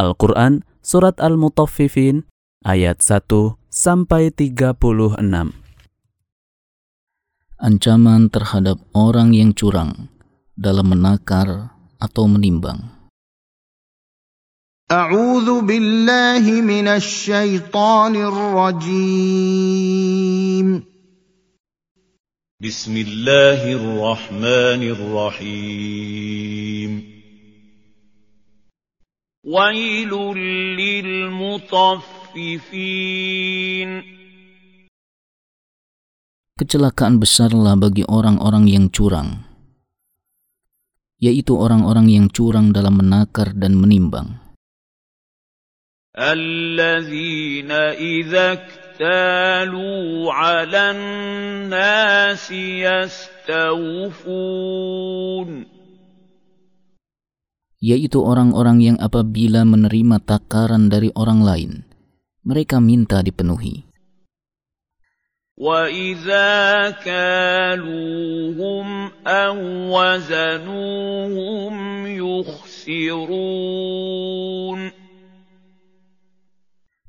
Al-Quran Surat Al-Mutaffifin ayat 1 sampai 36. Ancaman terhadap orang yang curang dalam menakar atau menimbang. أعوذ بالله من الشيطان الرجيم بسم الله الرحمن الرحيم ويل للمطففين Kecelakaan besarlah bagi orang-orang yang curang, yaitu orang-orang yang curang dalam menakar dan menimbang. الذين إذا اكتالوا على الناس يستوفون yaitu orang-orang yang apabila menerima takaran dari orang lain, mereka minta dipenuhi. وإذا كالوهم أو وزنوهم يخسرون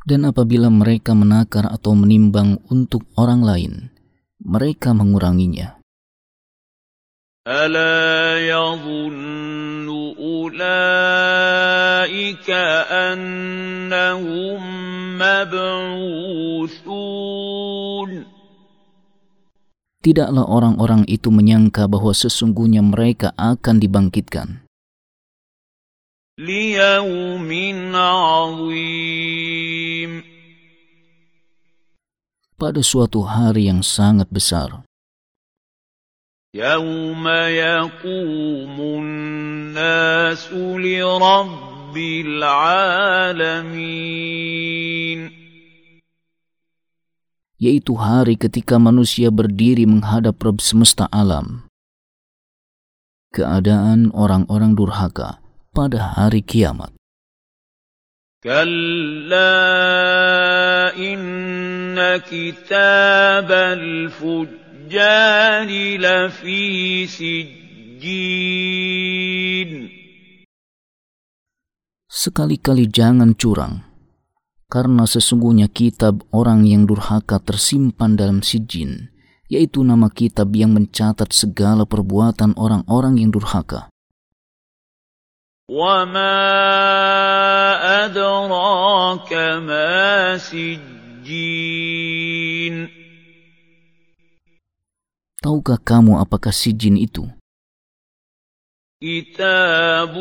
Dan apabila mereka menakar atau menimbang untuk orang lain, mereka menguranginya. ألا يظن أولئك أنهم مبعوثون Tidaklah orang-orang itu menyangka bahwa sesungguhnya mereka akan dibangkitkan ليوم عظيم pada suatu hari yang sangat besar, يوم يقوم الناس لرب العالمين yaitu hari ketika manusia berdiri menghadap Rabb semesta alam. Keadaan orang-orang durhaka pada hari kiamat. كلا إن كتاب الفجار لفي سجين Sekali-kali jangan curang, karena sesungguhnya kitab orang yang durhaka tersimpan dalam sijin, yaitu nama kitab yang mencatat segala perbuatan orang-orang yang durhaka. وما أدراك ما سجين Tahukah kamu apakah sijin itu? كتاب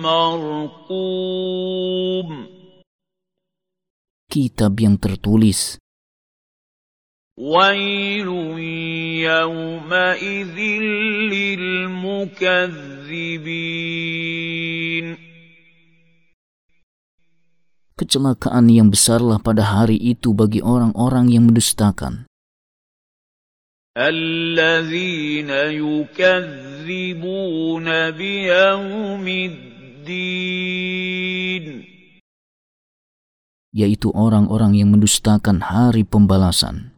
مرقوم Kitab yang tertulis, ويل يومئذ للمكذبين kecelakaan yang besarlah pada hari itu bagi orang-orang yang mendustakan. الذين يكذبون بيوم الدين yaitu orang-orang yang mendustakan hari pembalasan.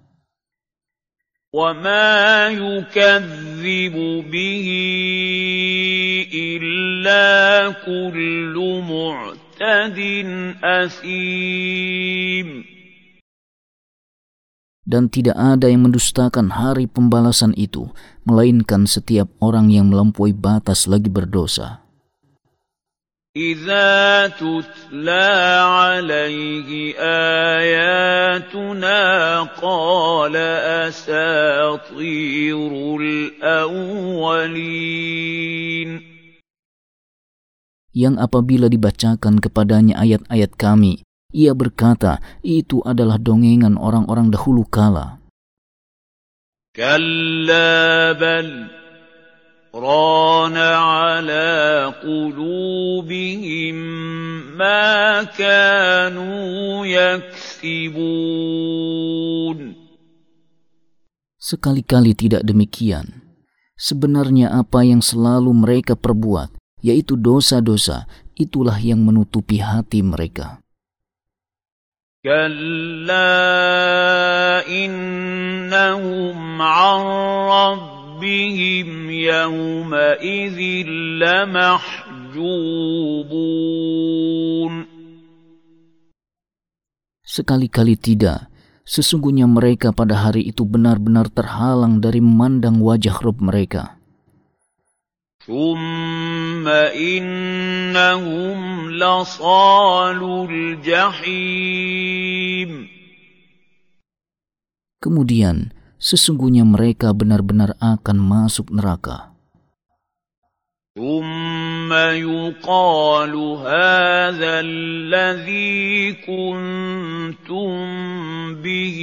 وما يكذب به إلا كل معتد أثيم Dan tidak ada yang mendustakan hari pembalasan itu, melainkan setiap orang yang melampaui batas lagi berdosa. إذا تتلى عليه آياتنا قال أساطير الأولين Yang apabila dibacakan kepadanya ayat-ayat kami, ia berkata, itu adalah dongengan orang-orang dahulu kala. Rana ala qulubihim ma kanu yaksibun. Sekali-kali tidak demikian. Sebenarnya apa yang selalu mereka perbuat, yaitu dosa-dosa, itulah yang menutupi hati mereka. كلا إنهم عن ربهم يومئذ لمحجوبون Sekali-kali tidak, sesungguhnya mereka pada hari itu benar-benar terhalang dari memandang wajah Rob mereka. ثم إنهم لصالوا الجحيم Kemudian, sesungguhnya mereka benar-benar akan masuk neraka. ثم يقال هذا الذي كنتم به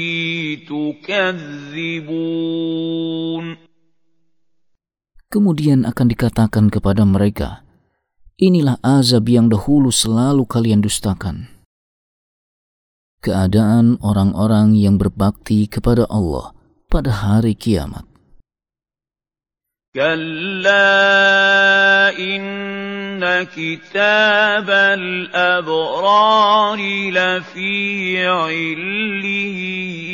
تكذبون Kemudian akan dikatakan kepada mereka, Inilah azab yang dahulu selalu kalian dustakan. Keadaan orang-orang yang berbakti kepada Allah pada hari kiamat. كلا إن كتاب الأبرار لفي عليين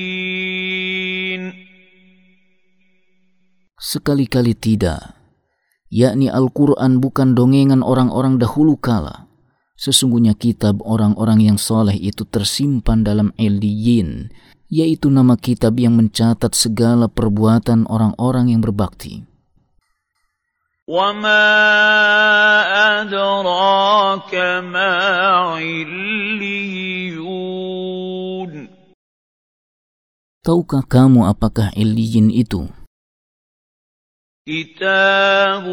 Sekali-kali tidak, yakni Al-Quran bukan dongengan orang-orang dahulu kala. Sesungguhnya kitab orang-orang yang soleh itu tersimpan dalam Eliyin, yaitu nama kitab yang mencatat segala perbuatan orang-orang yang berbakti. وما أدراك ما عليون Tahukah kamu apakah Eliyin itu? كتاب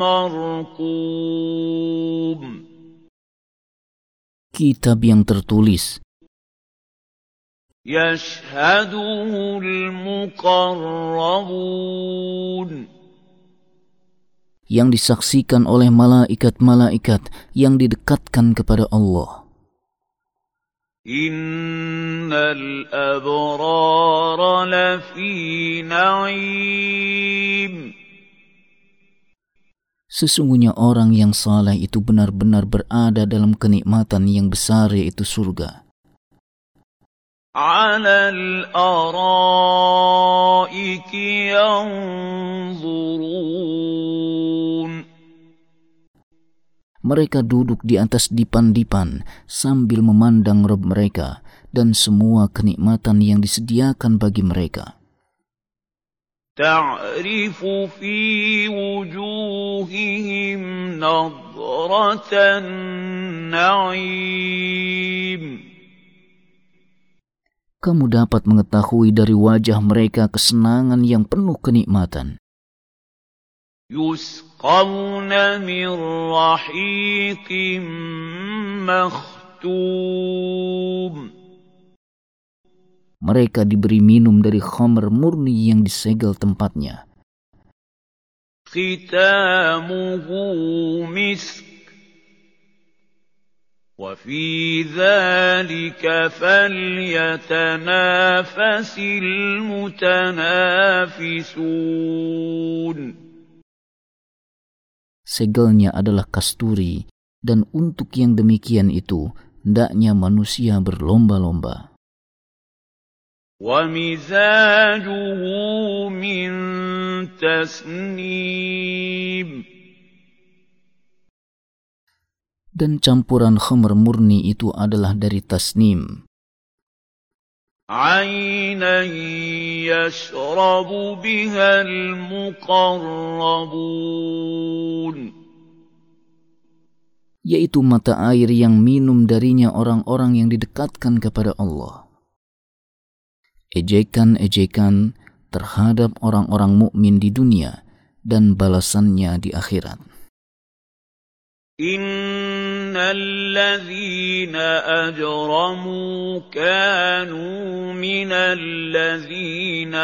مرقوم Kitab yang tertulis يشهده المقربون yang disaksikan oleh malaikat-malaikat yang didekatkan kepada Allah. إن الأبرار لفي نعيم Sesungguhnya orang yang saleh itu benar-benar berada dalam kenikmatan yang besar yaitu surga. على الأرائك ينظرون Mereka duduk di atas dipan-dipan sambil memandang Rob mereka dan semua kenikmatan yang disediakan bagi mereka. تعرف في وجوههم نضرة النعيم Kamu dapat mengetahui dari wajah mereka kesenangan yang penuh kenikmatan. يسقون من رحيق مختوم Mereka diberi minum dari khamr murni yang disegel tempatnya. ختامه مسك وفي ذلك فليتنافس المتنافسون Segelnya adalah kasturi, dan untuk yang demikian itu, hendaknya manusia berlomba-lomba. ومزاجه من تسنيم Dan campuran khamr murni itu adalah dari tasnim, عينا يشرب بها المقربون yaitu mata air yang minum darinya orang-orang yang didekatkan kepada Allah. Ejekan-ejekan terhadap orang-orang mukmin di dunia dan balasannya di akhirat. إن الذين أجرموا كانوا من الذين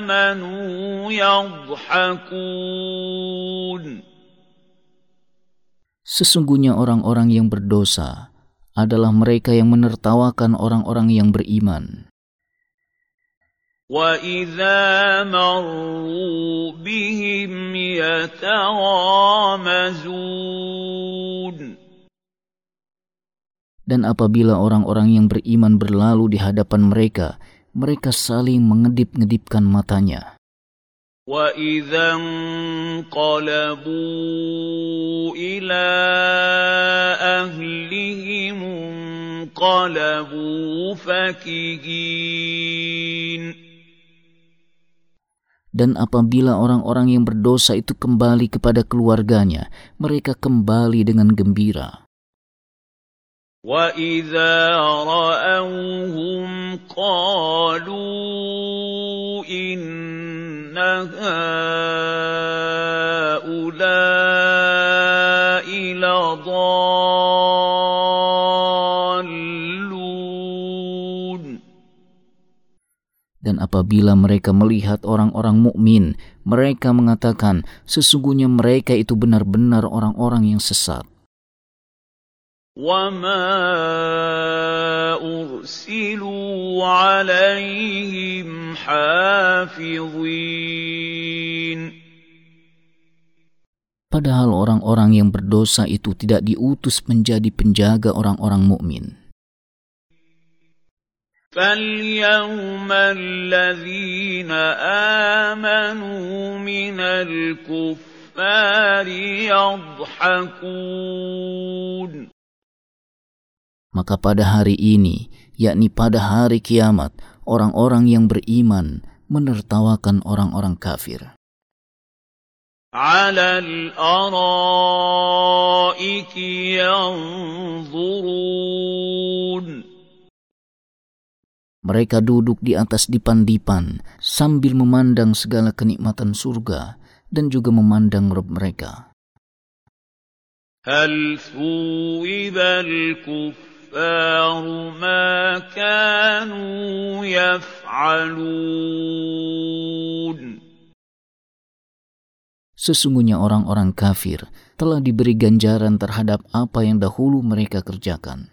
آمنوا يضحكون Sesungguhnya orang-orang yang berdosa adalah mereka yang menertawakan orang-orang yang beriman. وإذا مروا بهم يتغامزون Dan apabila orang-orang yang beriman berlalu di hadapan mereka, mereka saling mengedip-ngedipkan matanya. وإذا انقلبوا إلى أهلهم انقلبوا فكهين Dan apabila orang-orang yang berdosa itu kembali kepada keluarganya, mereka kembali dengan gembira. وَإِذَا رَأَوْهُمْ قَالُوا إِنَّ هَٰؤُلَاءِ Dan apabila mereka melihat orang-orang mukmin, mereka mengatakan, sesungguhnya mereka itu benar-benar orang-orang yang sesat. وَمَا أُرْسِلُوا عَلَيْهِمْ حَافِظِينَ Padahal orang-orang yang berdosa itu tidak diutus menjadi penjaga orang-orang mukmin. فَالْيَوْمَ الَّذِينَ آمَنُوا مِنَ الْكُفَّارِ يَضْحَكُونَ Maka pada hari ini, yakni pada hari kiamat, orang-orang yang beriman menertawakan orang-orang kafir. عَلَى الْأَرَائِكِ يَنظُرُونَ Mereka duduk di atas dipan-dipan sambil memandang segala kenikmatan surga dan juga memandang Rob mereka. هَلْ ثُوِّبَ الْكُفَّارُ مَا كَانُوا يَفْعَلُونَ Sesungguhnya orang-orang kafir telah diberi ganjaran terhadap apa yang dahulu mereka kerjakan.